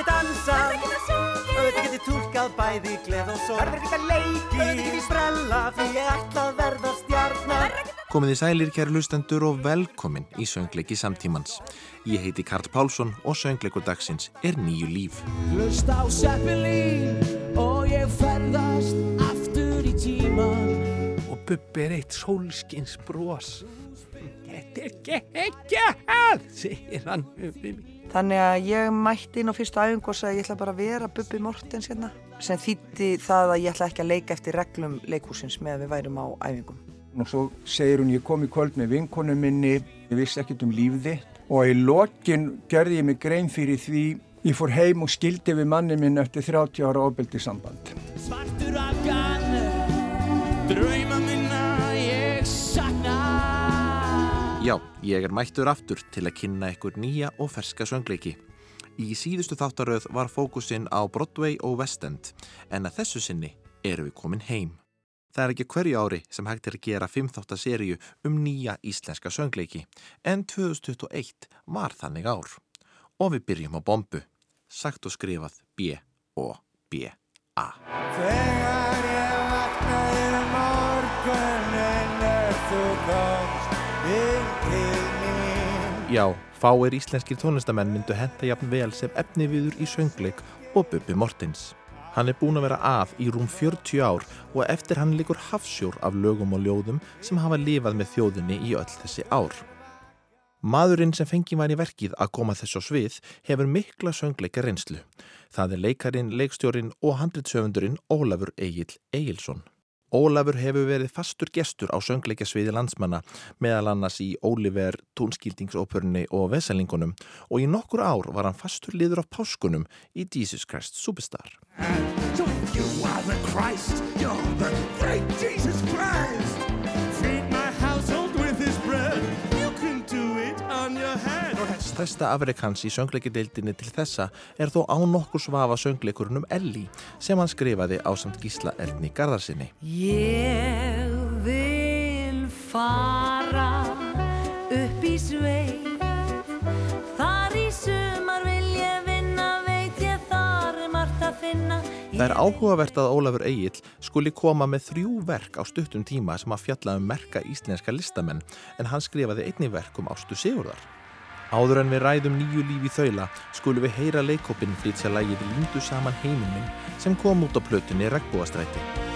get dansað Verður ekki að syngja Auðvitað get ég tólkað bæði gleð og sorg Verður ekki að leiki Auðvitað get ég sprella Því ég ætla að verða stjarnar Komið í sælir kæri lustendur og velkomin í söngleiki samtímans. Ég heiti Karl Pálsson og söngleikur dagsins er nýju líf. Lust á Seppelín og ég ferðast aftur í tíman Og Bubbi er eitt sólskins brós. Þetta er geggjað, segir hann Bubbi. Þannig að ég mætti inn á fyrstu æfingu og sagði ég ætla bara að vera Bubbi Mortens hérna sem þýtti það að ég ætla ekki að leika eftir reglum leikúsins með að við værum á æfingum. Og svo segir hún ég kom í kvöld með vinkonu minni, ég vissi ekkert um líf þitt og í lokin gerði ég mig grein fyrir því ég fór heim og skildi við manni minn eftir 30 ára ofbeldi samband. Svartur afgan, drauma minna Já, ég er mættur aftur til að kynna ykkur nýja og ferska söngleiki. Í síðustu þáttaröð var fókusinn á Broadway og West End en að þessu sinni eru við komin heim. Það er ekki hverju ári sem hægt er að gera 5 seríu um nýja íslenska söngleiki en 2021 var þannig ár. Og við byrjum á bombu, sagt og skrifað B-O-B-A. Þegar ég vaknaði morgunin er þú mín Já, fáir íslenskir tónlistamenn myndu henta jafn vel sem efni viður í söngleik og Bubbi Mortins. Hann er búin að vera að í rúm 40 ár og eftir hann likur hafsjór af lögum og ljóðum sem hafa lifað með þjóðinni í öll þessi ár. Maðurinn sem fengi var í verkið að koma þess á svið hefur mikla söngleika reynslu. Það er leikarin, leikstjórin og handritsöfundurinn Ólafur Egil Egilson. Ólafur hefur verið fastur gestur á söngleikasviði landsmanna meðal annars í Óliver, tónskildingsópörni og veselingunum og í nokkur ár var hann fastur liður á páskunum í Jesus Christ Superstar. So you are the Christ, you're the great Jesus Christ Stærsta afrek hans í söngleikadeildinni til þessa er þó á nokkur svafa söngleikurinn um Elli sem hann skrifaði á samt Gísla Erni Garðarsinni. Ég vil fara upp í sveif Þar í sumar vil ég vinna Veit ég þar er margt að finna Það er áhugavert að Ólafur Egil skuli koma með þrjú verk á stuttum tíma sem að fjalla um merka íslenska listamenn en hann skrifaði einni verk um Ástu Sigurðar. Áður en við ræðum nýju lífi þaula skulum við heyra leikópin flytja lægið Lindu saman heiminn minn sem kom út á plötunni Regnbúastræti.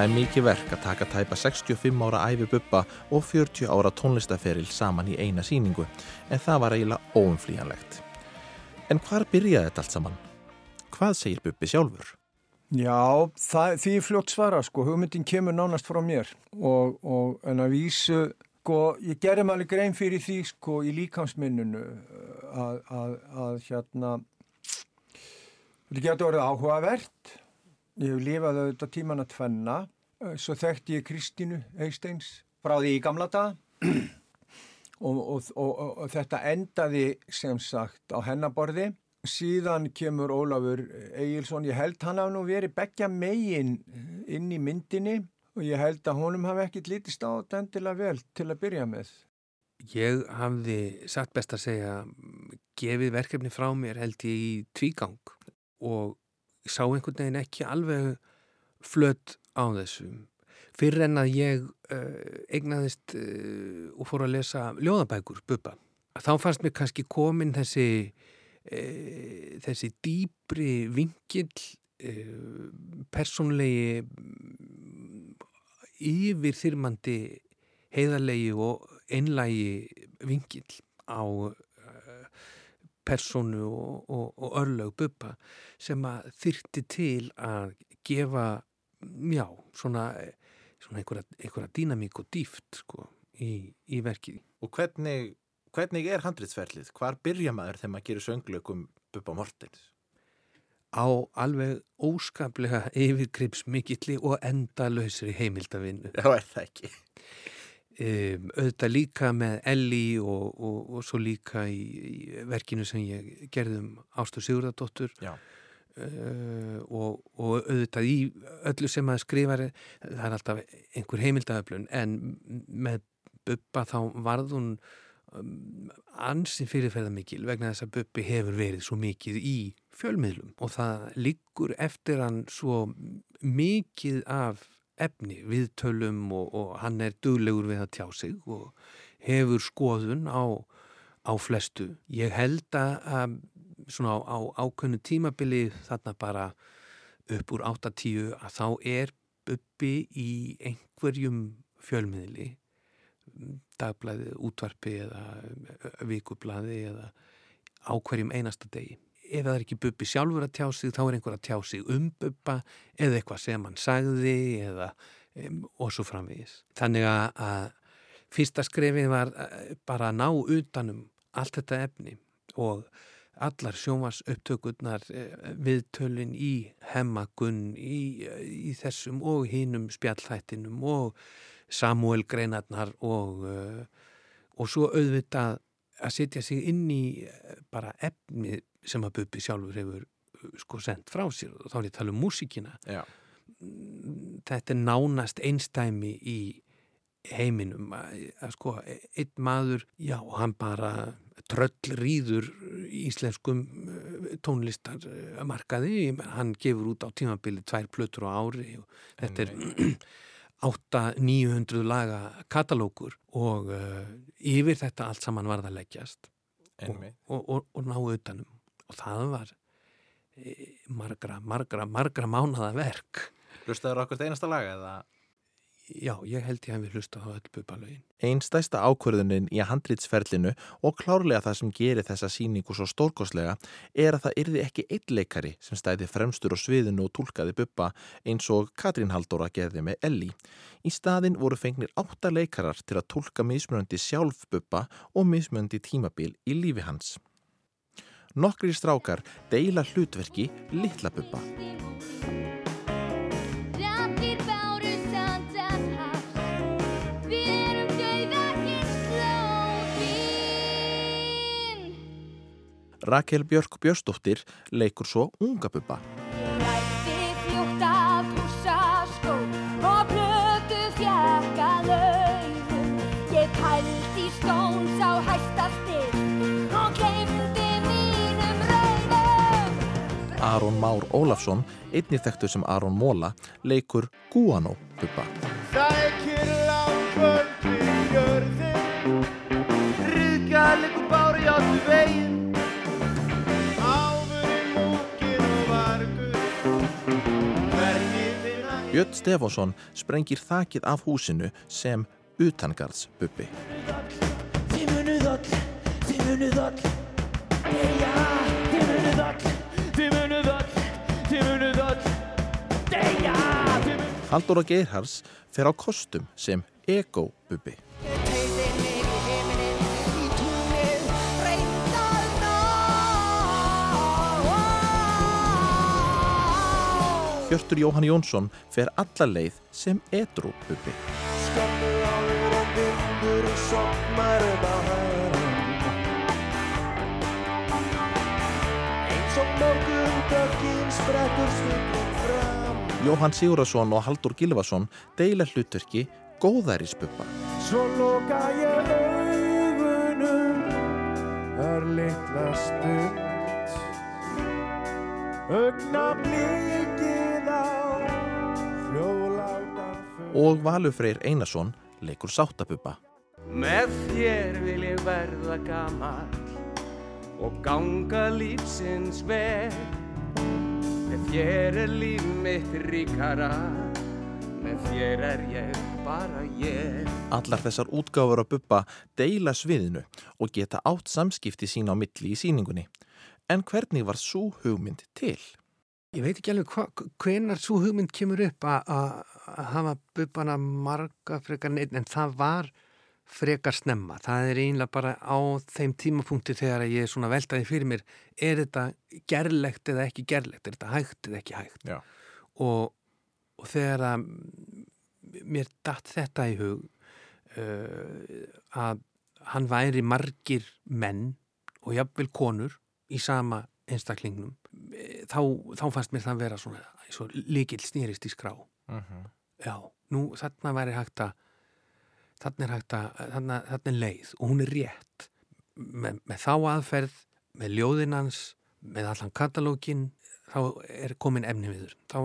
Það er mikið verk að taka tæpa 65 ára æfi buppa og 40 ára tónlistaferil saman í eina síningu, en það var eiginlega óumflýjanlegt. En hvar byrjaði þetta allt saman? Hvað segir buppi sjálfur? Já, það, því fljótt svara sko, hugmyndin kemur nánast frá mér og, og en að vísu, sko, ég gerði maður grein fyrir því sko í líkamsminnunu að, að, að hérna, þetta getur orðið áhugavert, ég hef lifað auðvitað tíman að tvenna, svo þekkti ég Kristínu Eisteins frá því í gamla dag og, og, og, og þetta endaði sem sagt á hennaborði. Síðan kemur Ólafur Egilson, ég held hann hafa nú verið begja megin inn í myndinni. Og ég held að honum hafi ekkit lítist á þetta endilega vel til að byrja með. Ég hafði satt best að segja gefið verkefni frá mér held ég í tvígang. Og sá einhvern veginn ekki alveg flött á þessum. Fyrir en að ég uh, eignaðist uh, og fór að lesa ljóðabækur, buppa, þá fannst mér kannski komin þessi e, þessi dýbri vingill e, persónlegi yfir þyrmandi heiðarlegi og einlægi vingill á persónu og, og, og örlög buppa sem að þyrti til að gefa já, svona, svona einhverja, einhverja dýnamík og dýft sko, í, í verkið. Og hvernig hvernig er handritsferlið? Hvar byrja maður þegar maður gerir sönglökum Bubba Mortens? Á alveg óskaplega yfirgrips mikilli og endalösri heimildavinnu. Já, er það ekki? Um, auðvitað líka með Elli og, og, og svo líka í, í verkinu sem ég gerðum Ástur Sigurðardóttur. Uh, og, og auðvitað í öllu sem maður skrifar það er alltaf einhver heimildaföflun en með Bubba þá varð hún Um, ansi fyrirferða mikil vegna þess að Bubbi hefur verið svo mikið í fjölmiðlum. Og það liggur eftir hann svo mikið af efni viðtölum og, og hann er duglegur við að tjá sig og hefur skoðun á, á flestu. Ég held að svona á, á ákveðnu tímabili þarna bara upp úr 8-10 að þá er Bubbi í einhverjum fjölmiðli dagblæði, útvarpi eða vikublaði eða á hverjum einasta degi. Ef það er ekki bubbi sjálfur að tjá sig þá er einhver að tjá sig um bubba eða eitthvað sem hann sagði eða um, og svo framvegis. Þannig að fyrsta skrefið var bara að ná utanum allt þetta efni og allar sjómas upptökurnar viðtölin í hemmagunn í, í þessum og hínum spjallhættinum og Samuel Greinarnar og, uh, og svo auðvitað að setja sig inn í bara efni sem að Bubi sjálfur hefur uh, sko sendt frá sér. Og þá er ég að tala um músíkina. Já. þetta er nánast einstæmi í heiminum. Að, að sko einn maður, já, hann bara tröllrýður íslenskum tónlistar markaði, hann gefur út á tímabili tvær plötur á ári og þetta er 8-900 laga katalókur og uh, yfir þetta allt saman var það leggjast. Og, og, og, og ná utanum og það var e, margra, margra, margra mánada verk Hlustaður okkur einasta laga eða? Já, ég held ég að við hlusta á öll bupalögin. Einn stæsta ákvörðunin í handrýtsferlinu og klárlega það sem gerir þessa síningu svo stórkoslega er að það yrði ekki eitt leikari sem stæði fremstur á sviðinu og tólkaði buppa eins og Katrín Haldóra gerði með Elli. Í staðin voru fengnir átta leikarar til að tólka mismunandi sjálf buppa og mismunandi tímabil í lífi hans. Nokkri strákar deila hlutverki litla buppa. Rakel Björk Björnsdóttir leikur svo unga Már Ólafsson, einnig þekktu sem Aron Móla, leikur Guano bubba. Sækir lágföldi jörðin, ríkalegur bári áttu veginn Björn Stefánsson sprengir þakið af húsinu sem utangarðsbubbi. Halldóra Geirhars fer á kostum sem ego-bubbi. Hjörtur Jóhann Jónsson fer alla leið sem edru-bubbi. Eins og morgun döggin sprettur stundum fram Jóhann Sigurðarsson og Halldór Gilvason deila hlutverki góðærisbubba. Svo loka ég augunum er litla stund Ögna blikið á hljóðlátan fund Og Valur Freyr Einarsson leikur sáttabubba. Með þér vil ég verða gamall og ganga lífsins veg Með þér er líf mitt ríkara Með þér er ég bara ég Allar þessar útgáfur á bubba deila sviðinu og geta átt samskipti sín á milli í síningunni. En hvernig var svo hugmynd til? Ég veit ekki alveg hva, hvenar svo hugmynd kemur upp að- hafa bubbana marga frekar neitt en það var frekar snemma. Það er einlega bara á þeim tímapunkti þegar ég er svona veltaði fyrir mér er þetta gerlegt eða ekki gerlegt, er þetta hægt eða ekki hægt Já. og, og þegar að mér datt þetta í hug uh, að hann væri margir menn og jafnvel konur í sama einstaklingnum þá, þá fannst mér það vera svona svo líkil snýrist í skrá já, nú þarna væri hægt að þarna er hægt að þarna, þarna er leið og hún er rétt með, með þá aðferð með ljóðinans, með allan katalógin þá er komin efni viður þá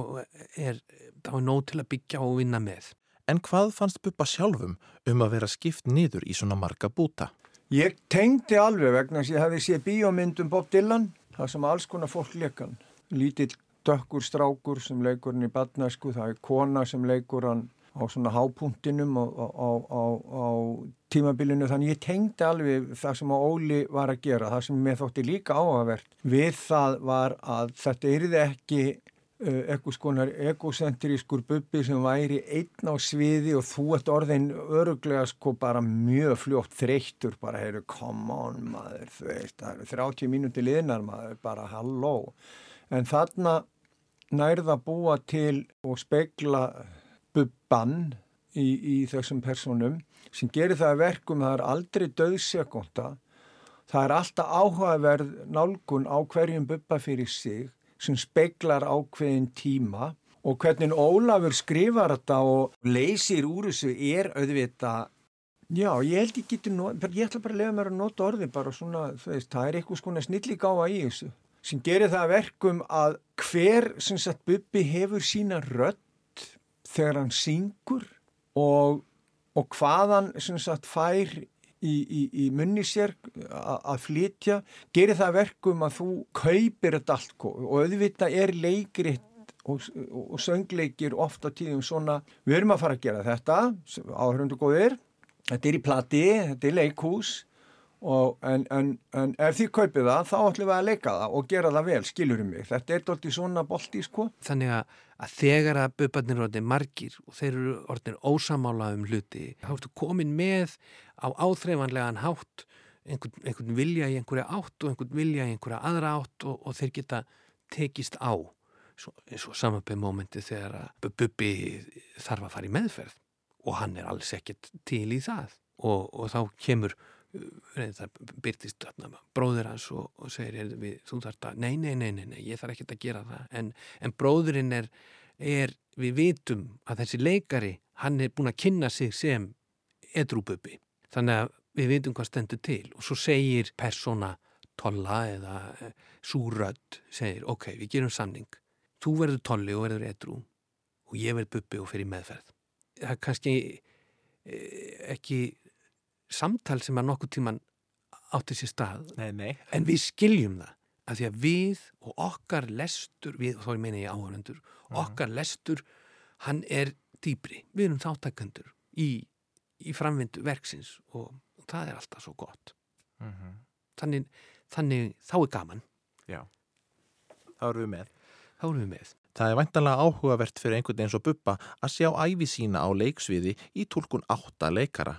er, þá er nóg til að byggja og vinna með En hvað fannst bubba sjálfum um að vera skipt niður í svona marga búta? Ég tengdi alveg vegna þess að ég hefði séð bíómyndum Bob Dylan, það sem alls konar fólk leikan. Lítill dökkur strákur sem leikur hann í badnæsku, það er kona sem leikur hann á svona hápunktinum á, á, á, á tímabilinu. Þannig ég tengdi alveg það sem að Óli var að gera, það sem mér þótti líka áhagvert. Við það var að þetta yrði ekki uh, eitthvað skonar egocentrískur bubbi sem væri einn á sviði og þú ert orðin öruglega sko bara mjög fljótt þreyttur bara heyru come on maður þú veist það eru 30 mínúti liðnar maður bara halló en þarna nærða búa til og spegla bubban í, í þessum personum sem gerir það að verkum það er aldrei döðsekunda það er alltaf áhugaverð nálgun á hverjum bubba fyrir sig sem speglar ákveðin tíma og hvernig Ólafur skrifar þetta og leysir úr þessu er auðvitað Já, ég held ég geti, ég ætla bara að lefa mér að nota orði bara svona, veist, það er eitthvað svona snilli gáða í þessu sem gerir það að verkum að hver sem sagt Bubbi hefur sína rödd þegar hann syngur og, og hvað hann sem sagt fær í, í, í munni sér a- að flytja gerir það að verkum að þú kaupir þetta allt og auðvitað er leikritt og, og söngleikir ofta tíðum svona, við erum að fara að gera þetta áhörundu góðir þetta er í plati, þetta er leikhús og, en, en, en ef þið kaupið það, þá ætlum við að leika það og gera það vel, skilurum mig. Þetta er doldið svona bolti, sko. Þannig að, að þegar að bubbarnir eru orðin margir og þeir eru orðin ósamála um hluti þá ertu komin með á áþreifanlegan hátt einhvern, einhvern vilja í einhverja átt og einhvern vilja í einhverja aðra átt og, og þeir geta tekist á eins og samanbyrð mómenti þegar að bubbi þarf að fara í meðferð og hann er alls ekkert til í það. Og, og þá kemur það byrtist bróður hans og, og segir heyrðu, við, þú þarft að, nei, nei, nei, nei, ég þarf ekkert að gera það. En, en bróðurinn er, er við vitum að þessi leikari hann er búin að kynna sig sem edrúbubbi þannig að við vitum hvað stendur til. Og svo segir persóna tolla eða eh, súrödd segir, ok, við gerum samning. Þú verður tolli og verður edrú og ég verður bubbi og fyrir meðferð. Það er kannski eh, ekki samtal sem að nokkuð tíman átti sér stað. Nei, nei. en við skiljum það að því að við og okkar lestur við, þá meina ég áhörundur okkar lestur hann er dýbri, við erum þáttakandur í, í framvindu verksins og, og það er alltaf svo gott. Þannig, þannig þá er gaman. Já, þá erum við með. þá erum við með. Það er væntanlega áhugavert fyrir einhvern eins og Bubba að sjá æfi sína á leiksviði í tólkun átta leikara.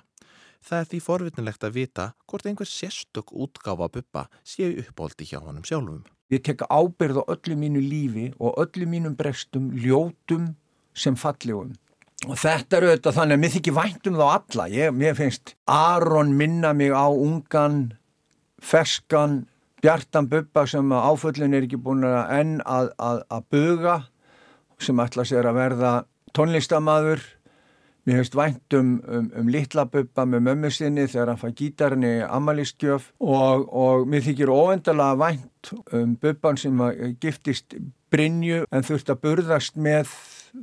Það er því forvitnilegt að vita hvort einhver sérstök útgáfa Bubba séu uppáldi hjá honum sjálfum. Ég tek ábyrð á öllu mínu lífi og öllu mínum brestum, ljótum sem fallegum. Og þetta er auðvitað þannig að mér þykir vænt um þá alla. Ég, mér finnst Aron minna mig á ungan, ferskan, bjartan bubba sem áföllin er ekki búin að enn að, að, að buga sem ætla sér að verða tónlistamaður. Mér finnst vænt um, um, um litla bubba með mömmu sinni þegar hann fær gítarni amalistgjöf og, og mér þykir óendalega vænt um bubban sem að giftist Brynju en þurft að burðast með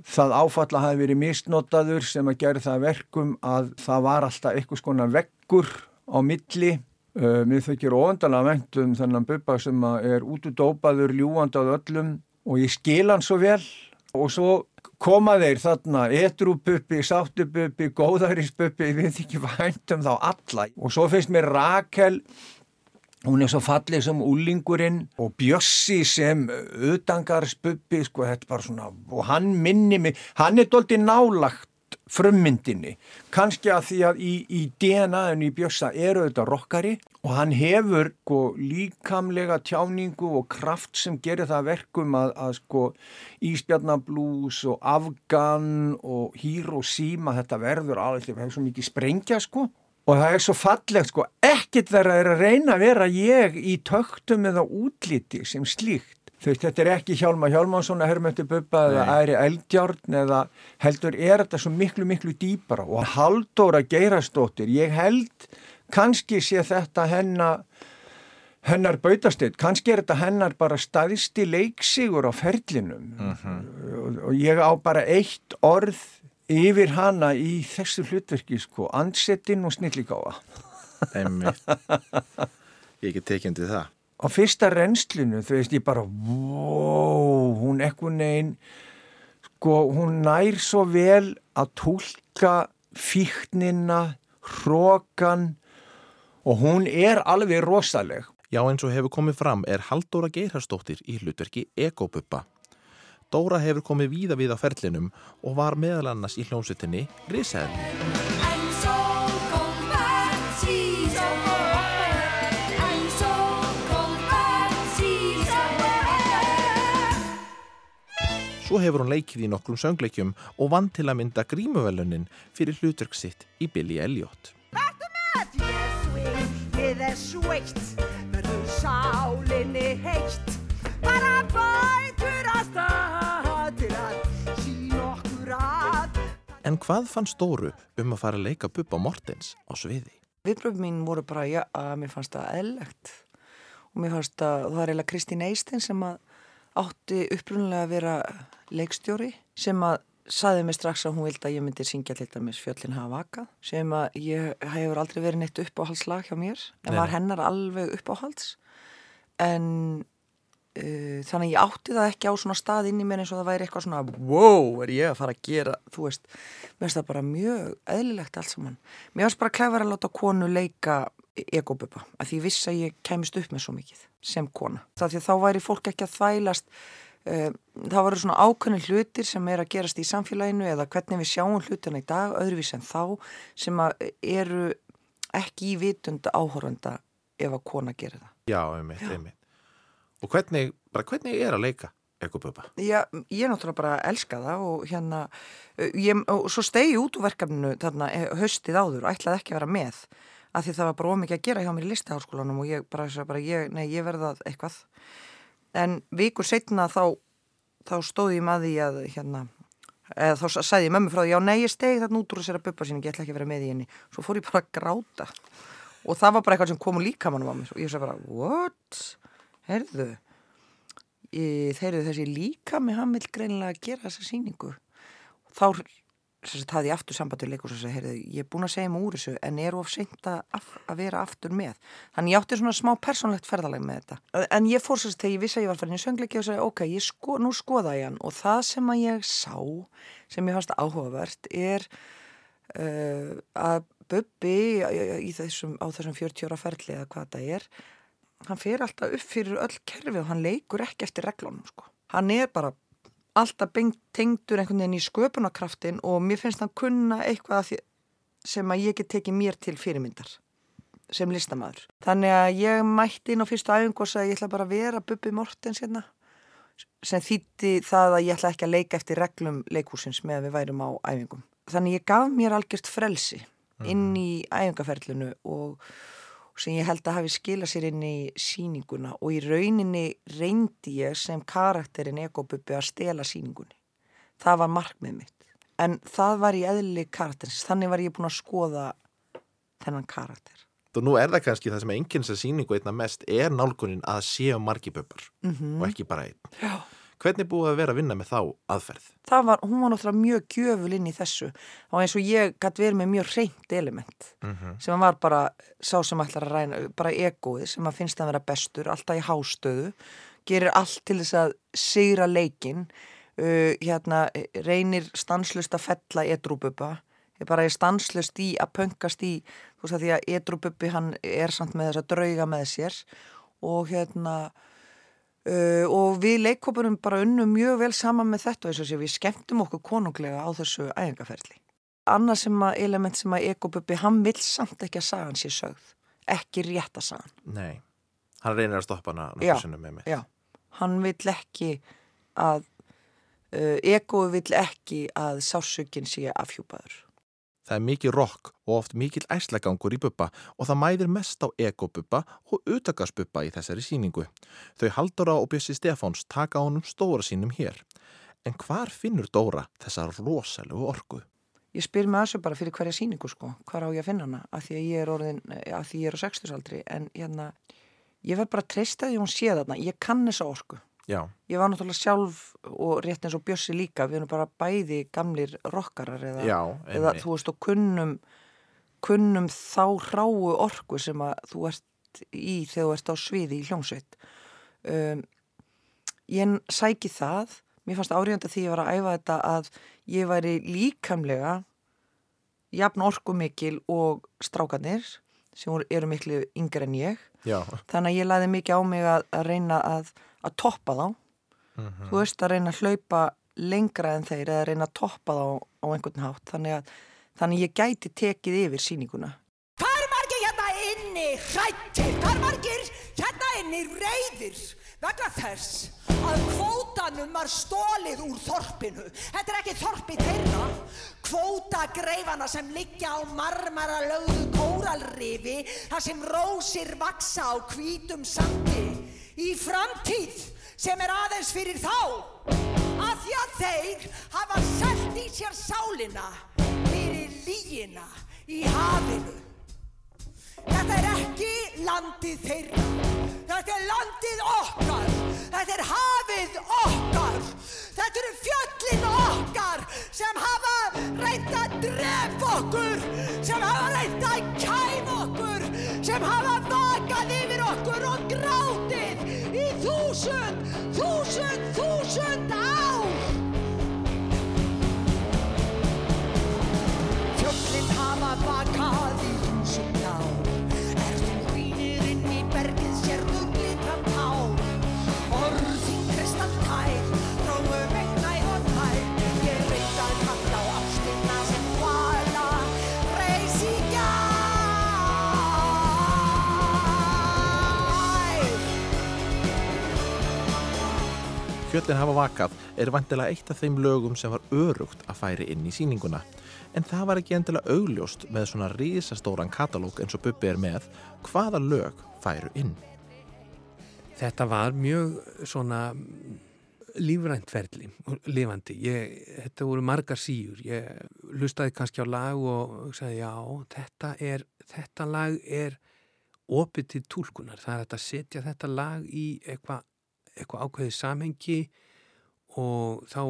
það áfalla hafi verið misnotaður sem að gera það að verkum að það var alltaf eitthvað skona veggur á milli. Uh, mér þykir óendalega vænt um þennan bubba sem að er útudópaður, ljúandi á öllum og ég skil hann svo vel og svo koma þeir þarna etrúbubbi, sáttububbi, góðarisbubbi, ég veit ekki vænt um þá alla. Og svo finnst mér Rakel hún er svo fallið sem úlingurinn og Bjössi sem utangarsbubbi, sko, þetta er bara svona og hann minni mig, hann er doldið nálagt frummyndinni. Kannski að því að í, í DNA-un í Bjössa eru þetta rockari og hann hefur sko, líkamlega tjáningu og kraft sem gerir það verkum að, að sko, Ísbjarnablús og Afgan og Hiroshima þetta verður alveg, þetta hefur svo mikið sprengja sko. Og það er svo fallegt sko, ekkert þeirra er að reyna að vera ég í töktum eða útliti sem slíkt veist, þetta er ekki Hjálmar Hjálmarsson að Hermöndi Bubba eða Æri Eldjárn eða heldur er þetta svo miklu, miklu dýpara og Halldóra Geirastóttir, ég held kannski sé þetta hennar, hennar bautasteyt, kannski er þetta hennar bara staðisti leiksigur á ferlinum og, og ég á bara eitt orð yfir hana í þessu hlutverki sko, ansettin og snilligáa. Einmitt. Ég get tekjandi það. Á fyrsta renslinu þú veist ég bara wow, hún ekkun negin sko hún nær svo vel að tólka fíknina hrókan og hún er alveg rosaleg Já, eins og hefur komið fram er Halldóra Geirharsdóttir í hlutverki Egobubba. Dóra hefur komið víða við á ferlinum og var meðal annars í hljómsveitinni Risaðli. Svo hefur hún leikið í nokkrum söngleikjum og vann til að mynda grímuvelunin fyrir hlutverk sitt í Billy Elliot. Ég sving, ég er sveitt, verður sálinni heitt. Bara bætur að stað til að sína okkur að. En hvað fannst Dóru um að fara að leika Bubba Mortens á sviði? Viðbröf mín voru bara já, að mér fannst það eðlegt og mér fannst að það er eiginlega Kristín Eistinn sem að átti upprunlega að vera leikstjóri sem að saði mig strax að hún vildi að ég myndi syngja til dæmis Fjöllin hafa vakað sem að ég hefur aldrei verið neitt uppáhaldslag hjá mér en Nei. var hennar alveg uppáhalds en uh, þannig ég átti það ekki á svona stað inn í mér eins og það væri eitthvað svona wow, er ég að fara að gera þú veist, mér finnst það bara mjög eðlilegt allt saman. Mér finnst bara klefar að láta konu leika egobubba að því viss að ég kemist upp með svo mikið sem kona. Það því að þá væri fólk ekki að þvælast uh, það voru svona ákveðni hlutir sem er að gerast í samfélaginu eða hvernig við sjáum hlutina í dag öðruvís en þá sem að eru ekki í vitund áhorfenda ef að kona gerir það. Já, einmitt, einmitt. Og hvernig, bara hvernig er að leika Egobubba? Já, ég náttúrulega bara elska það og hérna, uh, ég, og svo stegi út úr verkefninu þarna eh, haustið áður og ætlaði ekki að vera með af því það var bara ómikið að gera hjá mér í listaháskólanum og ég bara, bara ég, nei, ég verða eitthvað. En vikur setna þá, þá stóð ég með því að hérna, eða þá sagði ég mömmu frá því, já nei, ég stegi þarna út úr þessara bubba sín, ég ætla ekki að vera með í henni. Svo fór ég bara að gráta og það var bara eitthvað sem kom úr líkamannum á mér og ég sagði bara, what? Herðu? Í- þeir eru þessi líka með hann vil greinilega gera þessa sýningu þá hafði ég aftur samband við leikús og segi, heyrðu, ég er búin að segja mig úr þessu en er of seint að, að vera aftur með? Þannig ég átti svona smá persónlegt ferðaleg með þetta. En ég fór sérst þegar ég vissi að ég var farin í söngleiki og segi, ok, sko, nú skoða ég hann. Og það sem að ég sá sem ég fannst áhugavert er uh, að Bubbi í þessum, á þessum 40 ára ferli eða hvað það er hann fer alltaf upp fyrir öll kerfi og hann leikur ekki eftir reglunum sko. hann er bara alltaf tengdur einhvern veginn í sköpunarkraftin og mér finnst hann kunna eitthvað sem að ég get tekið mér til fyrirmyndar sem listamæður. Þannig að ég mætti inn á fyrstu æfingu og sagði ég ætla bara að vera Bubi Mortens hérna sem þýtti það að ég ætla ekki að leika eftir reglum leikúsins með að við værum á æfingum. Þannig ég gaf mér algjört frelsi inn í æfingaferlinu og sem ég held að hafi skila sér inn í síninguna og í rauninni reyndi ég sem karakterin ekobubbi að stela síningunni. Það var markmið mitt. En það var í eðli karakterins, þannig var ég búin að skoða þennan karakter. Og nú er það kannski það sem enginn sem síningu einna mest er nálgunin að séu margi bubbar mm -hmm. og ekki bara einn. Já. Hvernig búið að vera að vinna með þá aðferð? Það var, hún var náttúrulega mjög gjöful inn í þessu og eins og ég gæti verið með mjög reynd element mm -hmm. sem var bara sá sem ætlar að ræna, bara egoið sem að finnst að vera bestur, alltaf í hástöðu, gerir allt til þess að sigra leikin, uh, hérna, reynir stanslust að fella edrúbubba, ég bara er stanslust í að pöngast í, þú veist að því að edrúbubbi hann er samt með þess að drauga með sér og hérna Uh, og við leikkopurum bara unnum mjög vel saman með þetta og þess að við skemmtum okkur konunglega á þessu æfingarferðli. Annað sem að element sem að ekobubbi, hann vil samt ekki að sagan sé sögð, ekki rétt að sagan. Nei, hann reynir að stoppa hana sinnum með mig. Já, hann vil ekki að, uh, eko vil ekki að sásökin sé afhjúpaður. Það er mikið rock og oft mikið æslagangur í buppa og það mæðir mest á ego-buppa og utakarsbuppa í þessari síningu. Þau Haldóra og Bjössi Stefáns taka honum stóra sínum hér. En hvar finnur Dóra þessa rosalegu orgu? Ég spyr mig þessu bara fyrir hverja síningu sko, hvar á ég að finna hana, af því að ég er orðin, af því ég er á sextusaldri, en hérna, ég verð bara að treysta því hún sé þarna, ég kann þessa orgu. Já. Ég var náttúrulega sjálf og rétt eins og Bjössi líka, við erum bara bæði gamlir rockarar eða, Já, eða þú veist og kunnum, kunnum þá ráu orku sem að þú ert í þegar þú ert á sviði í hljómsveit. Um, ég sæki það, mér fannst áriðanda því að ég var að æfa þetta að ég væri líkamlega jafn orku mikil og strákanir sem eru miklu yngre en ég. Já. Þannig að ég læði mikið á mig að, að reyna að að toppa þá. Mm -hmm. þú veist að reyna að hlaupa lengra en þeir eða reyna að toppa þá á einhvern hátt. Þannig að þannig ég gæti tekið yfir síninguna Hvað er margir hérna inni hrættir? Hvað er margir hérna inni reyðir vegna þess að kvótanum var stólið úr þorpinu? Þetta er ekki þorpi þeirra. Kvótagreifana sem liggja á marmara lögðu kóralrifi þar sem rósir vaksa á hvítum sandi í framtíð sem er aðeins fyrir þá. Að því að þeir hafa selgt í sér sálina fyrir lígina í hafinu. Þetta er ekki landið þeirra. Þetta er landið okkar. Þetta er hafið okkar. Þetta eru fjöllin okkar sem hafa reynt að dref okkur sem hafa reynt að kæm okkur sem hafa vakað yfir okkur og grátið í þúsund, þúsund, þúsund ár. Fjöllin hafa vakað í þúsund ár, er þú rínir inn í bergið Fjöllin hafa vakað er vantilega eitt af þeim lögum sem var örugt að færi inn í síninguna. En það var ekki endilega augljóst með svona risastóran katalóg eins og Bubbi er með hvaða lög færu inn. Þetta var mjög svona lífrænt ferli, lifandi. Ég, þetta voru margar síur. Ég lustaði kannski á lag og sagði já, þetta, er, þetta lag er opið til tólkunar. Það er að setja þetta lag í eitthvað eitthvað ákveðið samhengi og þá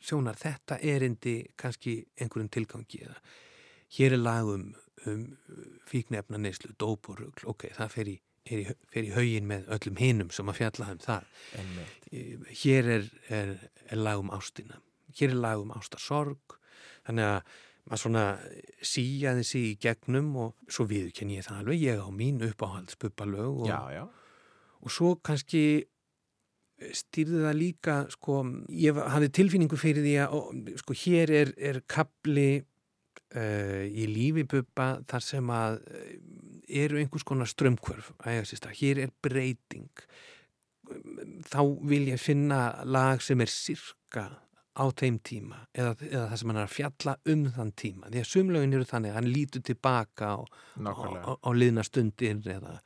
sjónar þetta erindi kannski einhverjum tilgangi eða hér er lag um, um fíknefna neyslu, dóporugl, ok, það fer í, í, fer í haugin með öllum hinum sem að fjalla um það. Einmitt. Hér er, er, er lag um ástina, hér er lag um ástarsorg, þannig að maður svona síjaði sig í gegnum og svo viðkenn ég það alveg, ég á mín uppáhaldspuppalög og, Já, já. og svo kannski stýrði það líka sko, ég hafði tilfinningu fyrir því að sko, hér er, er kapli uh, í lífi buppa þar sem að uh, eru einhvers konar strömmkvörf hér er breyting. Þá vil ég finna lag sem er sirka á þeim tíma eða, eða það sem hann er að fjalla um þann tíma. Því að sumlögin eru þannig að hann lítur tilbaka á, á, á, á liðna stundir eða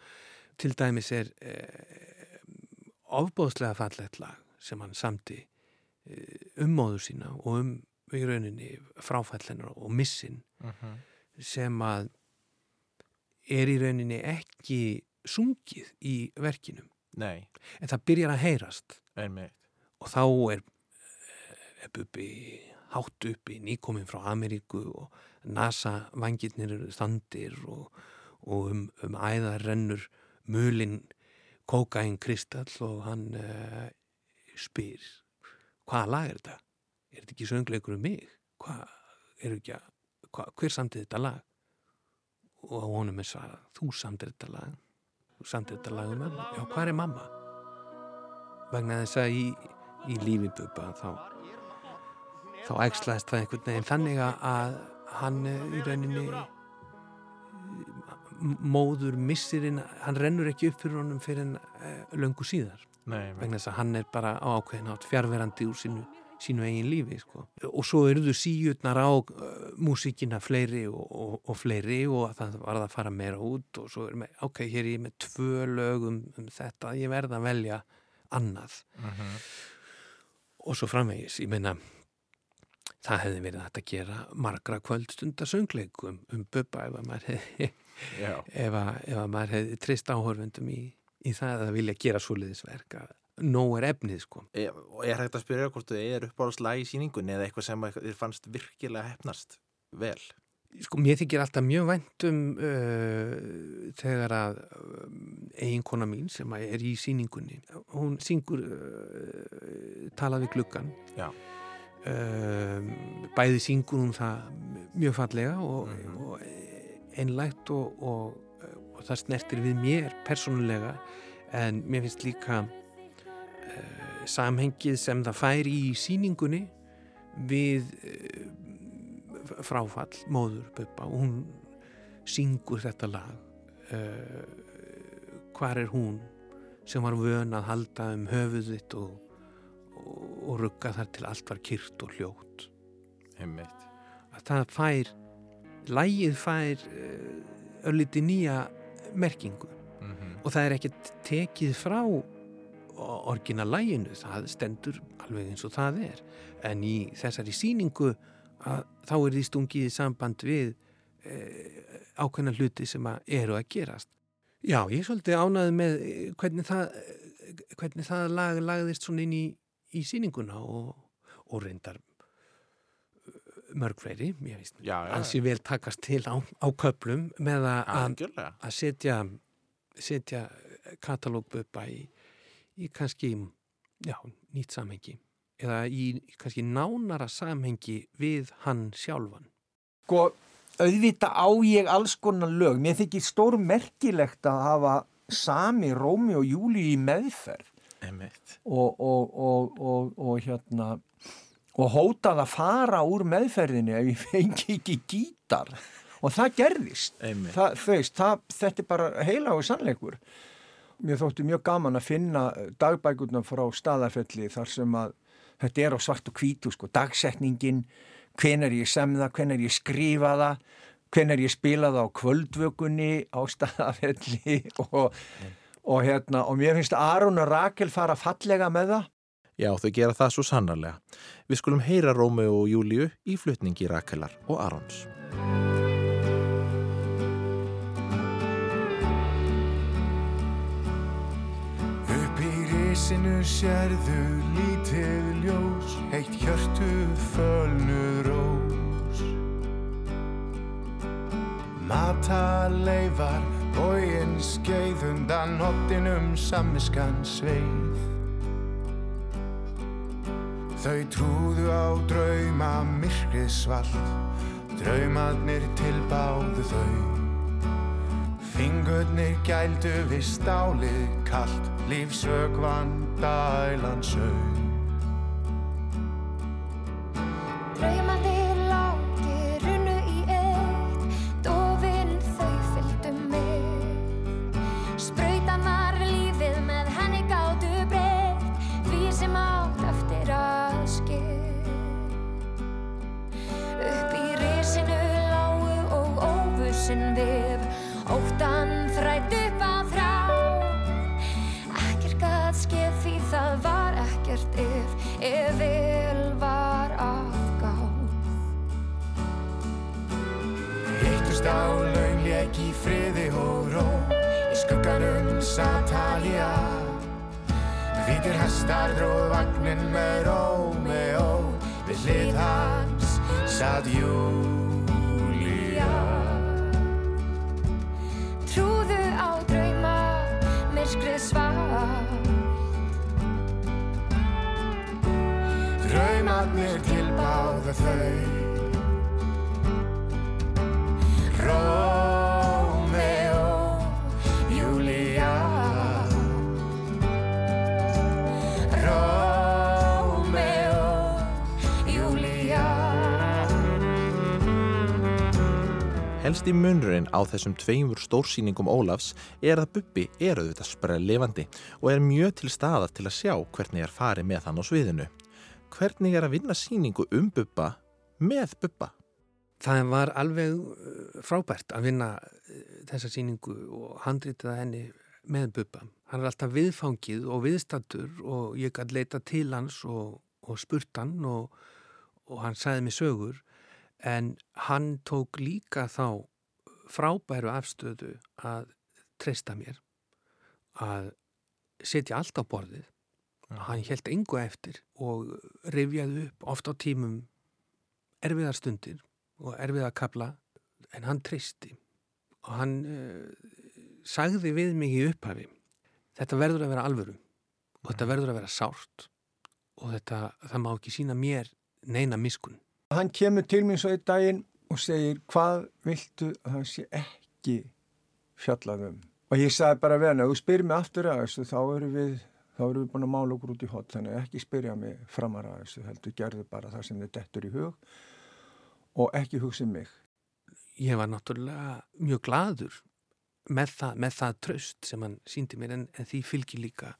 til dæmis er eh, ofbóðslega fallegt lag sem hann samti eh, um móður sína og um í rauninni fráfællenar og missin Mhm. sem að er í rauninni ekki sungið í verkinum Nei, en það byrjar að heyrast einmitt. og þá er, er Bubbi hátt uppi, nýkominn frá Ameríku og NASA vangirnir eru þandir og, og um, um æðar rennur mulinn kókain kristall og hann uh, spyr hvaða lag er þetta? Er þetta ekki söngleikur um mig? Hvað, er ekki að, hva, hver samtið þetta lag? Og honum er svarað, þú samtið þetta lag þú samtið þetta lag um mamma já, hvað er mamma? vegna þess að í, í lífi Bubba þá þá ægslaðist það einhvern veginn þannig að- hann eh, í rauninni móður missirinn, hann rennur ekki upp fyrir honum fyrir en uh, löngu síðar Nei, vegna þess að hann er bara á ákveðin átt fjárverandi úr sínu, sínu eigin lífi sko. og svo eruðu síutnar á uh, músíkina fleiri og, og, og fleiri og það var að fara meira út og svo er með, ok, hér er ég með tvö lög um, um þetta, ég verð að velja annað Mhm. og svo framvegis, ég meina það hefði verið hægt að gera margra kvöldstundar söngleikum um Bubba ef að maður hefði. Ef að, ef að maður hefði trist áhörfundum í, í það að vilja gera svoleiðisverk að nóg er efnið sko E, og er hægt að spyrja hvort þið er uppáhaldslag í síningunni eða eitthvað sem þér fannst virkilega hefnast vel? sko mér þykir alltaf mjög vænt um uh, þegar að um, eiginkona mín sem er í síningunni hún syngur uh, talað við gluggan Já. bæði syngur hún það mjög fallega og, Mhm. og einlægt og, og, og það snertir við mér persónulega en mér finnst líka uh, samhengið sem það fær í síningunni við uh, fráfall móður Bubba og hún syngur þetta lag. Uh, hvar er hún sem var vön að halda um höfuð þitt og, og, rugga þar til allt var kyrt og hljótt? Einmitt. að það fær lægið fær uh, örliti nýja merkingu. Mm og það er ekkert tekið frá orginal læginu, það stendur alveg eins og það er. En í þessari síningu að þá er því stungið í samband við e, ákveðna hluti sem að eru að gerast. Já, ég er svolítið ánaði með eh, hvernig það, eh, hvernig það lag lagðist svona inn í, í síninguna og, og reyndar eh, mörg fleiri, Já, já. ansi vel takast til á, á köplum með að, setja, setja katalógböpa í, í kannski já, nýtt samhengi eða í kannski nánara samhengi við hann sjálfan. Sko, auðvita á ég alls konar lög. Mér þykir stór merkilegt að hafa sami Rómi og Júli í meðferð og, og, og, og hérna og hótað að fara úr meðferðinni ef ég fengi ekki gítar. Og það gerðist. Það, veist, það, þetta er bara heila og sannleikur. Mér þótti mjög gaman að finna dagbækurna frá staðarfelli þar sem að þetta er á svart og hvítu sko, dagsetningin hvenar ég semða, hvenar ég skrifa það hvenar ég spila það á kvöldvökunni á staðarfelli og, og hérna og mér finnst Aron og Rakel fara fallega með það Já, þau gera það svo sannarlega. Við skulum heyra Rómeu og Júliu í flutningi Rakelar og Arons. Upp í risinu sérðu lítið ljós, heitt hjörtu fölnu rós. Mataleifar, bóinn skeið undan hottinum sammiskan sveið. Þau trúðu á drauma myrkrið svalt, draumadnir tilbáðu þau. Fingurnir gældu við stálið kallt, lífsögvan dælan sög. Helsti munurinn á þessum tveimur stórsýningum Ólafs er að Bubbi er auðvitað sprell lifandi og er mjög til staða til að sjá hvernig er farið með hann á sviðinu. Hvernig er að vinna sýningu um Bubba með Bubba? Það var alveg uh, frábært að vinna uh, þessa síningu og handrita henni með Bubba. Hann er alltaf viðfangið og viðstattur og ég gæti leita til hans og, og spurt hann og, og hann sagði mig sögur en hann tók líka þá frábæru afstöðu að treysta mér að setja allt á borðið. Hann held engu eftir og rifjaði upp oft á tímum erfiðar stundir og erfiða kapla en hann treysti. Og hann uh, sagði við mig í upphafi þetta verður að vera alvöru og þetta verður að vera sárt og þetta, það má ekki sína mér neina miskun Hann kemur til mér svo í daginn og segir hvað viltu að það sé ekki fjallað um. Og ég sagði bara við hann, ef þú spyrir mig aftur að þessu þá erum við, við búin að mála okkur út í hot, þannig ekki spyrja mig framar að þessu, heldur gerðu bara það sem þið dettur í hug og ekki hugsa um mig. Ég var náttúrulega mjög gladur með það, með það tröst sem hann síndi mér en, en því fylgir líka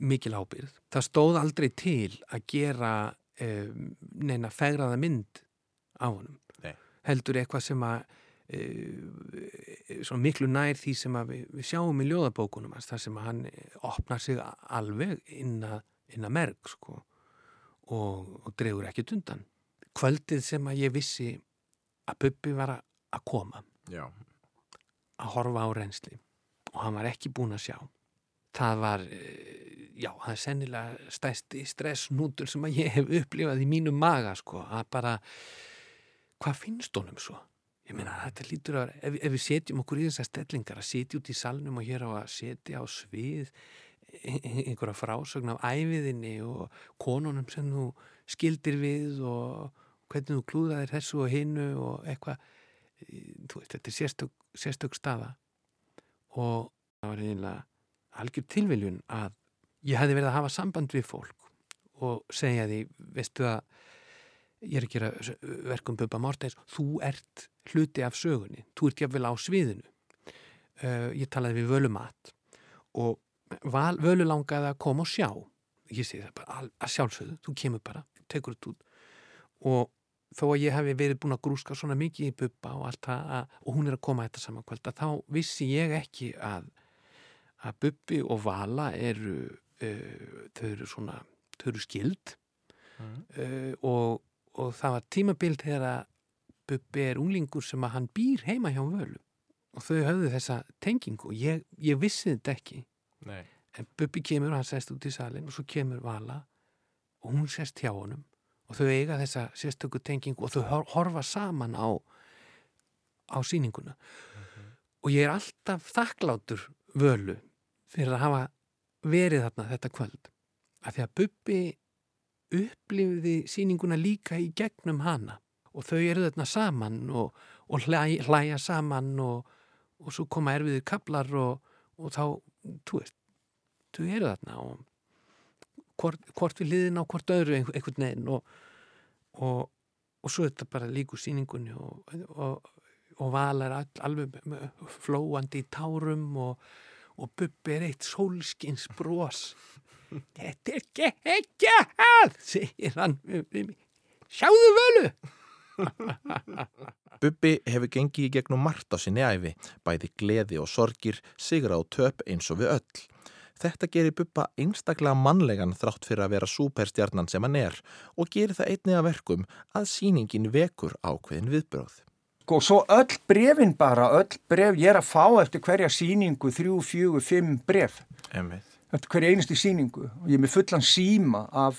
mikil ábyrð. Það stóð aldrei til að gera neina fegraða mynd á honum. Nei. Heldur eitthvað sem að svo miklu nær því sem við, við sjáum í ljóðabókunum hans, þar sem hann opnar sig alveg inn að, merg sko, og, og dregur ekkert undan. Kvöldið sem að ég vissi að Bubbi var að- koma Já. að horfa á reynsli og hann var ekki búinn að sjá það var eh, já, það er sennilega stæsti stressnútur sem að ég hef upplifað í mínu maga sko, að bara hvað finnst honum svo? Ég meina, þetta lítur að, ef, ef við setjum okkur í þessar stellingar að setja út í salnum og hér á að setja á svið ein- ein- einhverja frásögn af æfiðinni og konunum sem þú skildir við og hvernig þú klúðaðir þessu og hinnu og eitthvað veist, þetta er sérstök, sérstök staða og það var eiginlega algjör tilviljun að ég hefði verið að hafa samband við fólk og segja því, veistu að ég er að gera verkum Bubba Mortens, þú ert hluti af sögunni, þú ert jáfnvel á sviðinu. Uh, ég talaði við Völumat og val, Völu langaði að koma og sjá. Ég segi það bara, að sjálfsögðu þú kemur bara, tekur þetta út. Og þó að ég hef verið búin að grúska svona mikið í Bubba og allt það að, og hún er að koma þetta saman kvölda, þá vissi ég ekki að, að Bubbi og Vala eru þau eru svona, þau eru skild uh, og, og það var tímabild þegar að Bubbi er unglingur sem að hann býr heima hjá völu. Og þau höfðu þessa tengingu. Og ég, ég vissi þetta ekki. Nei. en Bubbi kemur og hann sest út í salin og svo kemur Vala og hún sest hjá honum. Og þau eiga þessa sérstöku tengingu og þau hor- horfa saman á á sýninguna. Og ég er alltaf þakklátur völu fyrir að hafa verið þarna þetta kvöld af því að Bubbi upplifði sýninguna líka í gegnum hana. Og þau eru þarna saman og, og hlæ, hlæja saman og, og svo koma erfiðir kaplar og, og þá, þú veist þau eru þarna og hvort, hvort við liðin á hvort öðru einhver- einhvern veginn og, svo er þetta bara líku sýningunni og, og, og val er all, alveg flóandi í tárum og, og Bubbi er eitt sólskins bros Þetta er ekki ekki að, segir hann við- mig. Sjáðu völu! Bubbi hefur gengið í gegnum margt á sinni æfi, bæði gleði og sorgir, sigra og töp eins og við öll. Þetta gerir Bubba einstaklega mannlegan þrátt fyrir að vera súperstjarnan sem hann er og gerir það einnig að verkum að sýningin vekur ákveðin viðbröð. Sko, svo öll brefin bara, öll bref, ég er að fá eftir hverja sýningu, þrjú, fjögur, fimm bref, Emmið. eftir hverja einustu sýningu. Og ég er með fullan síma af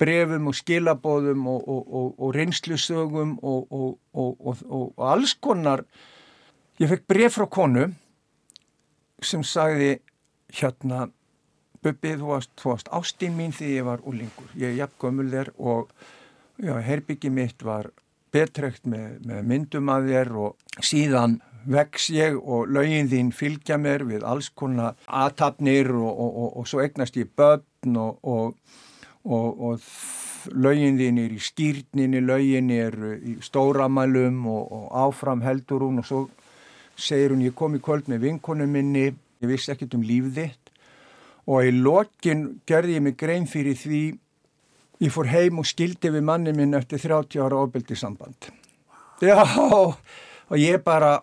brefum og skilabóðum og, og, og, og reynslusögum og, og, og alls konar. Ég fekk bref frá konu sem sagði, hérna, Bubbi, þú varst, ástinn mín því ég var úlingur. Ég er jafn gömul þér og já, herbyggi mitt var betrekt með, með myndum að þér og síðan vex ég og lögin þín fylgja mér við alls konar aðtapnir og, og, og, og svo egnast ég börn og, lögin þín er í skýrninni, lögin er í stóramælum og áfram heldur hún og svo segir hún ég kom í kvöld með vinkonu minni, ég vissi ekkert um líf þitt. Og í lokin gerði ég mig grein fyrir því ég fór heim og skildi við manni minn eftir 30 ára ofbeldi samband. Já, og ég bara,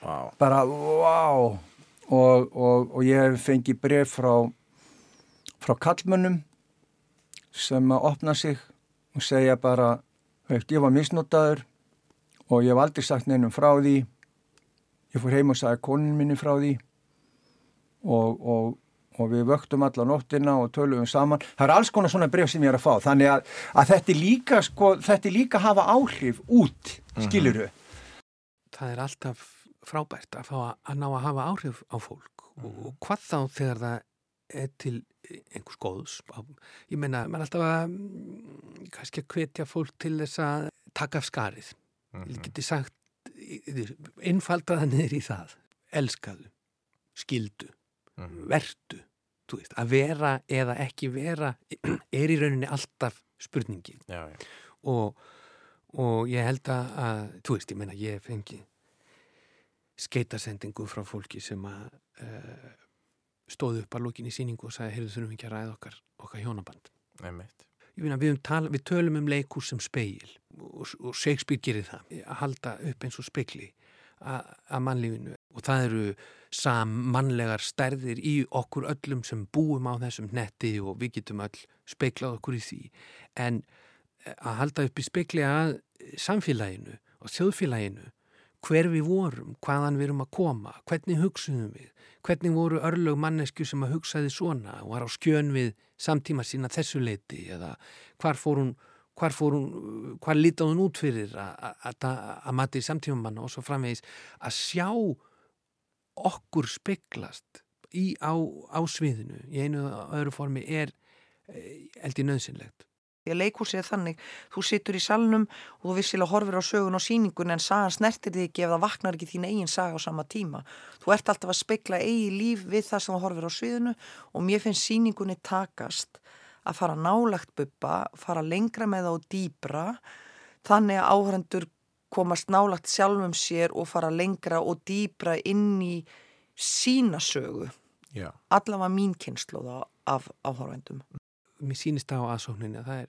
Wow. bara, wow, og, og, og ég fengi bref frá, frá kallmönnum sem að opna sig og segja bara, veit, ég var misnotaður og ég hef aldrei sagt neinum frá því. Ég fór heim og sagði konin minni frá því og, og, og við vöktum alla nóttina og töluðum saman. Það er alls konar svona bref sem ég er að fá. Þannig að, að þetta, er líka, sko, þetta er líka að hafa áhrif út, skiluru. Það er alltaf frábært að fá að, að ná að hafa áhrif á fólk og, og hvað þá þegar það er til einhvers góðs. Ég meina, maður er alltaf að mm, kannski að hvetja fólk til þess að taka af skarið. Ég geti sagt einfaldaða niður í það. Elskaðu, skildu, verdu. Veist, að vera eða ekki vera er í rauninni alltaf spurningin Já, já. og, og ég held að, þú veist, ég meina, ég fengi skeitasendingu frá fólki sem að uh, stóðu upp að lókin í síningu og sagði, heyrðu þurfum við ekki að ræða okkar, okkar hjónaband. Meina, við, um tala, við tölum um leikús sem speil og, og Shakespeare gerir það, að halda upp eins og spekli að mannlífinu og það eru sammannlegar stærðir í okkur öllum sem búum á þessum netti og við getum öll speiklað okkur í því. En að halda upp í spekli að samfélaginu og þjóðfélaginu hver við vorum, hvaðan við erum að koma hvernig hugsuðum við hvernig voru örlög mannesku sem að hugsaði svona og var á skjön við samtíma sína þessu leiti eða hvar fór hún hvar hvar lítið hún út fyrir að mati samtímamanna og svo framvegis. Að sjá okkur speklast í, á, á sviðinu í einu og öðru formi er eldi nöðsynlegt. Því að leikúsi er þannig, þú situr í salnum og þú vissilega horfir á sögun og síningun en sagan snertir þig ekki ef það vaknar ekki þín eigin saga á sama tíma. Þú ert alltaf að spekla eigi líf við það sem þú horfir á sviðinu og mér finnst síningunni takast að fara nálagt buppa, fara lengra með þá dýbra, þannig að áhrendur komast nálagt sjálfum sér og fara lengra og dýbra inn í sína sögu. Já. Allavega mín kynnslóða af áhörvendum. Mér sýnist á aðsókninni að það er,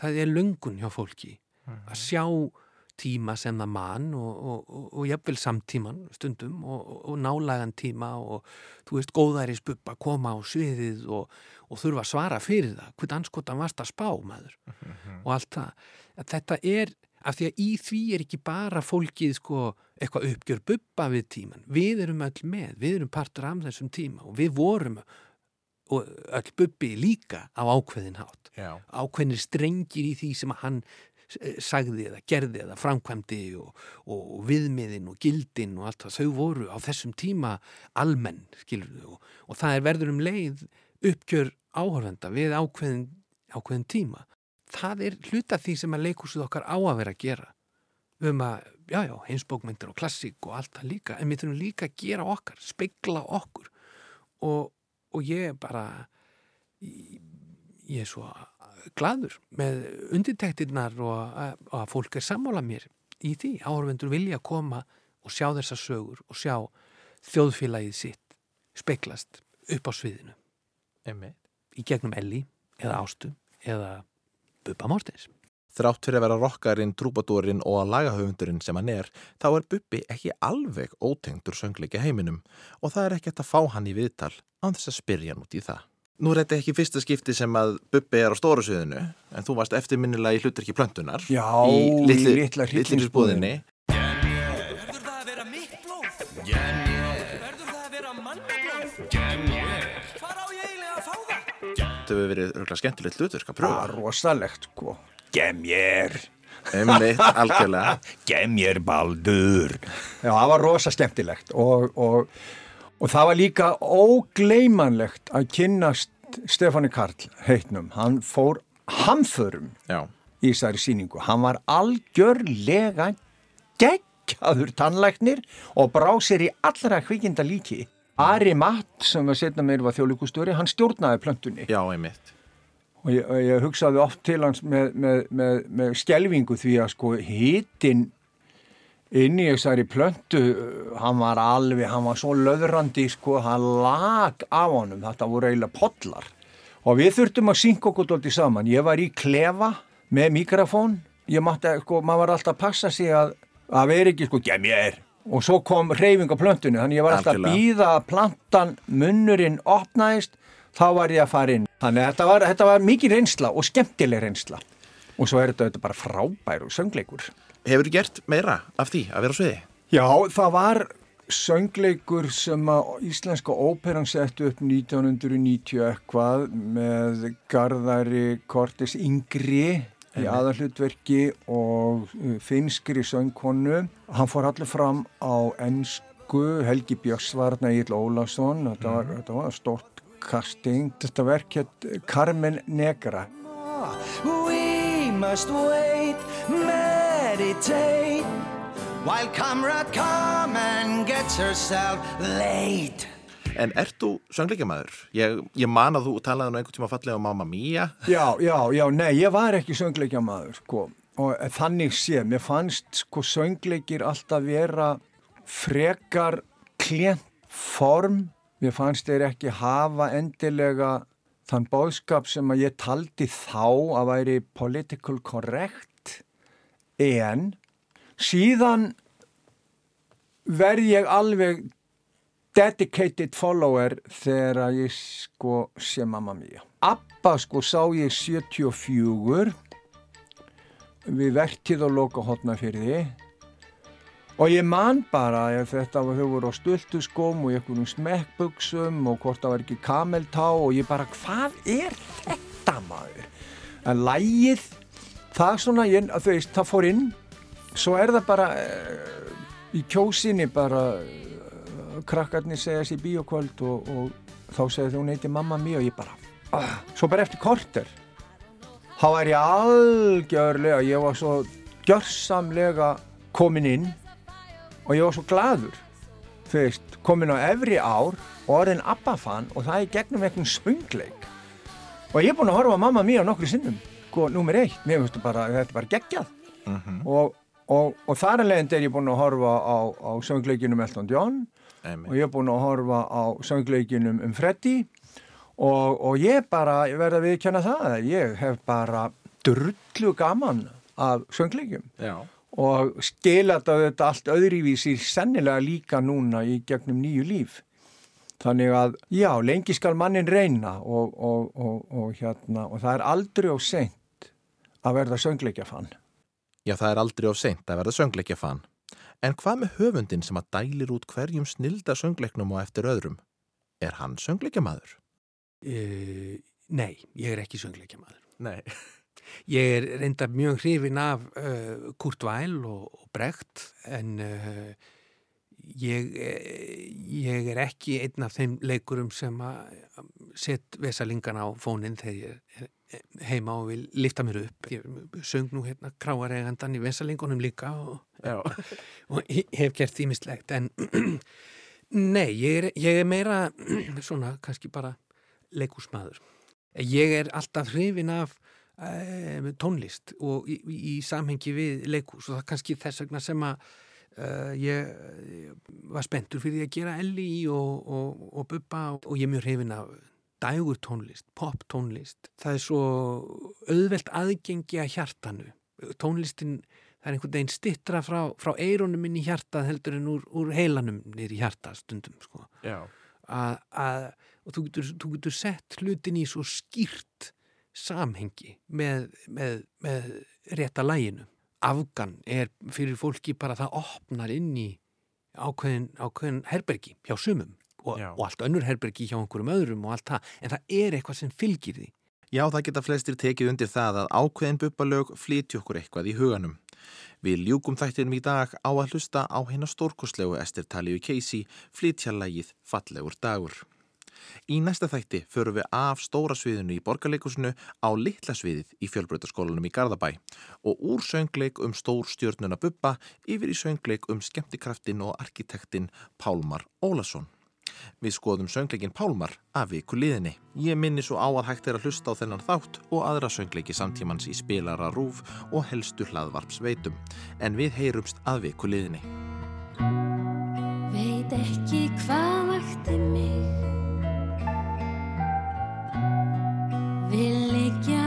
það er lungun hjá fólki að sjá tíma sem það mann og, og, og, og jafnvel samtíman stundum og, og nálagan tíma og þú veist góðæris buppa koma á sviðið og þurfa að svara fyrir það hvern anskotan varst að spá maður og allt það. Að þetta er af því að í því er ekki bara fólkið sko eitthvað uppgjör buppa við tíman við erum öll með, við erum partur af þessum tíma og við vorum og öll buppi líka á ákveðin hátt Já. ákveðinir strengir í því sem að hann eh, sagði eða gerði eða framkvæmdi og, og, og viðmiðin og gildin og allt það, þau voru á þessum tíma almenn, skilur þau og, og það er verður um leið uppgjör áhörvenda við ákveðin, ákveðin tíma. Það er hluta því sem að leikúsið okkar á að vera að gera. Um að, já, já, heimsbókmyndir og klassík og allt það líka, en við þurfum líka að gera okkar, spegla okkur. Og, og ég bara ég, ég er svo gladur með undirtektirnar og að, og að fólk er sammála mér í því, áhörvendur vilja koma og sjá þessar sögur og sjá þjóðfélagið sitt speglast upp á sviðinu. Einmitt. í gegnum Elli eða Ástu eða Bubba Mortens Þrátt fyrir að vera rockarinn, trúbadórin og lagahöfundurinn sem hann er, þá er Bubbi ekki alveg ótengdur söngleika heiminum og það er ekki að fá hann í viðtal án þess að spyrja hann út í það. Nú er þetta ekki fyrsta skipti sem að Bubbi er á stóru sviðinu, en þú varst eftirminnilega í hlutur ekki plöntunar. Já, í litlu, litla hryllingsbúðinni. Verður það að vera mitt blóð? Verður það að vera mannablóð? Hvar Þetta hefur verið örgulega skemmtilegt hlutur, hvað Það pröfa? var rosalegt, sko. Gemjér, Einmitt, algjörlega. gemjér baldur. Já, það var rosa skemmtilegt og, og, og það var líka ógleymanlegt að kynnast Stefáni Karl heitnum. Hann fór hamförum Já, í þessari síningu. Hann var algjörlega geggjaður tannlæknir og brá sér í allra kvikinda líki. Ari Matt sem var setna meir var þjóðlíkustjóri, hann stjórnaði plöntunni. Já, einmitt. og ég, ég hugsaði oft til hans með, með, með, með skelvingu því að sko hitin inn í þessari plöntu hann var alveg, hann var svo löðrandi sko, hann lag af honum. Þetta voru eiginlega podlar og við þurftum að synka okkur dólti saman. Ég var í klefa með mikrofón. Ég mátti, sko, maður var alltaf að passa sig að, að vera ekki, sko, gem ég er og svo kom reyfing á plöntunni þannig ég var alltaf að býða að plantan munnurinn opnaðist þá var ég að fara inn. Þannig þetta var, þetta var mikið reynsla og skemmtileg reynsla. Og svo er þetta, þetta bara frábær og söngleikur. Hefur þú gert meira af því að vera á sviði? Já, það var söngleikur sem að Íslenska óperan setti upp 1990 eitthvað með Garðari Kortis Yngri í aðalhlutverki og uh, finskri söngkonu. Hann fór allir fram á ennsku, Helgi Björnsvarna Egil Ólafsson, þetta var, þetta var stort casting. Þetta verk hétt Carmen Negra. We must wait, meditate While comrade and gets herself late En ert þú söngleikjamaður? Ég, ég man að þú talaði nú einhvern tíma fallega um Mamma Mia. Já, já, já, nei, ég var ekki söngleikja maður, sko. Og þannig sé, mér fannst sko söngleikir alltaf vera frekar klient form. Mér fannst þeir ekki hafa endilega þann bóðskap sem að ég taldi þá að væri political correct. En síðan verð ég alveg dedicated follower þegar ég sko sé mamma mía. Abba sko sá ég 74 við verktið og loka hotna fyrir því og ég man bara ef þetta var þau voru á stultu skóm og einhvernum smekkbuksum og hvort það var ekki kameltá og ég bara hvað er þetta maður? En lægið það svona, ég, að þú veist, það fór inn svo er það bara uh, í kjósinni bara krakkarnir segja sér bíokvöld og, og þá segja þau hún heiti mamma mér og ég bara uh, svo bara eftir korter þá var ég algjörlega ég var svo gjörsamlega komin inn og ég var svo gladur þú veist, komin á efri ár og orðin abbafan og það er gegnum einhvern svöngleik og ég er búin að horfa á mamma mér á nokkru sinnum sko, nummer eitt, mér finnst bara, þetta er bara geggjað. Og, og, og þar að leiðandi er ég búin að horfa á, á söngleikinum Elton John og ég er búin að horfa á söngleikinum um Freddy. Og, og ég bara, ég verða að viðkjanna það ég hef bara drullu gaman af söngleikum Já. og skila þetta allt öðruvísi sennilega líka núna í gegnum nýju líf. Þannig að já, lengi skal mannin reyna og, og, og, og hérna og það er aldrei á seint að verða söngleikjafann Já, það er aldrei of seint að verða söngleikja fann. En hvað með höfundin sem að dælir út hverjum snilda söngleiknum og eftir öðrum? Er hann söngleikja maður? Uh, nei, ég er ekki söngleikja maður. Nei. Ég er reynda mjög hrifin af uh, Kurt Weill og, og Brecht en uh, ég, ég er ekki einn af þeim leikurum sem að set vesalingana á fónin þegar ég er heima og vil lifta mér upp. Ég söng nú hérna kráaregandan í vesalingunum líka og, og hef gert því mislegt en nei, ég er, ég er meira svona kannski bara leikusmaður. Ég er alltaf hrifin af uh, tónlist og í, í samhengi við leikus og það er kannski þess vegna sem að uh, ég var spenntur fyrir að gera Elli og, og, og Bubba og ég er mjög hrifin af dægur tónlist, pop tónlist. Það er svo auðvelt aðgengi að hjartanu. Tónlistin, það er einhvern veginn stittra frá, frá eironum inn í hjartað heldur en úr, úr heilanum nýri hjartað stundum, sko. Að, að, og þú getur, þú getur sett hlutin í svo skýrt samhengi með, með, með rétta læginu. Afgan er fyrir fólki bara það opnar inn í ákveðin, ákveðin herbergi hjá sumum og, og allt önnur herbergi hjá einhverjum öðrum og allt það, en það er eitthvað sem fylgir því. Já, það geta flestir tekið undir það að ákveðin bupalög flyti okkur eitthvað í huganum. Við ljúkum þættinum í dag á að hlusta á hérna stórkoslegu Ester Talíu Casey flytjallægið Fallegur dagur. Í næsta þætti förum við af stóra sviðinu í borgarleikusinu á litla sviðið í fjölbreytarskólanum í Garðabæ og úr söngleik um stór stjórnuna Bubba yfir í söngleik um skemmtikraftin og arkitektin Pálmar Ólason. Við skoðum söngleikin Pálmar af vikuliðinni. Ég minni svo á að hægt er að hlusta á þennan þátt og aðra söngleiki samtímans í spilara rúf og helstu hlaðvarpsveitum. En við heyrumst að vikuliðinni. Veit ekki hvað vakti mig Vil ekki að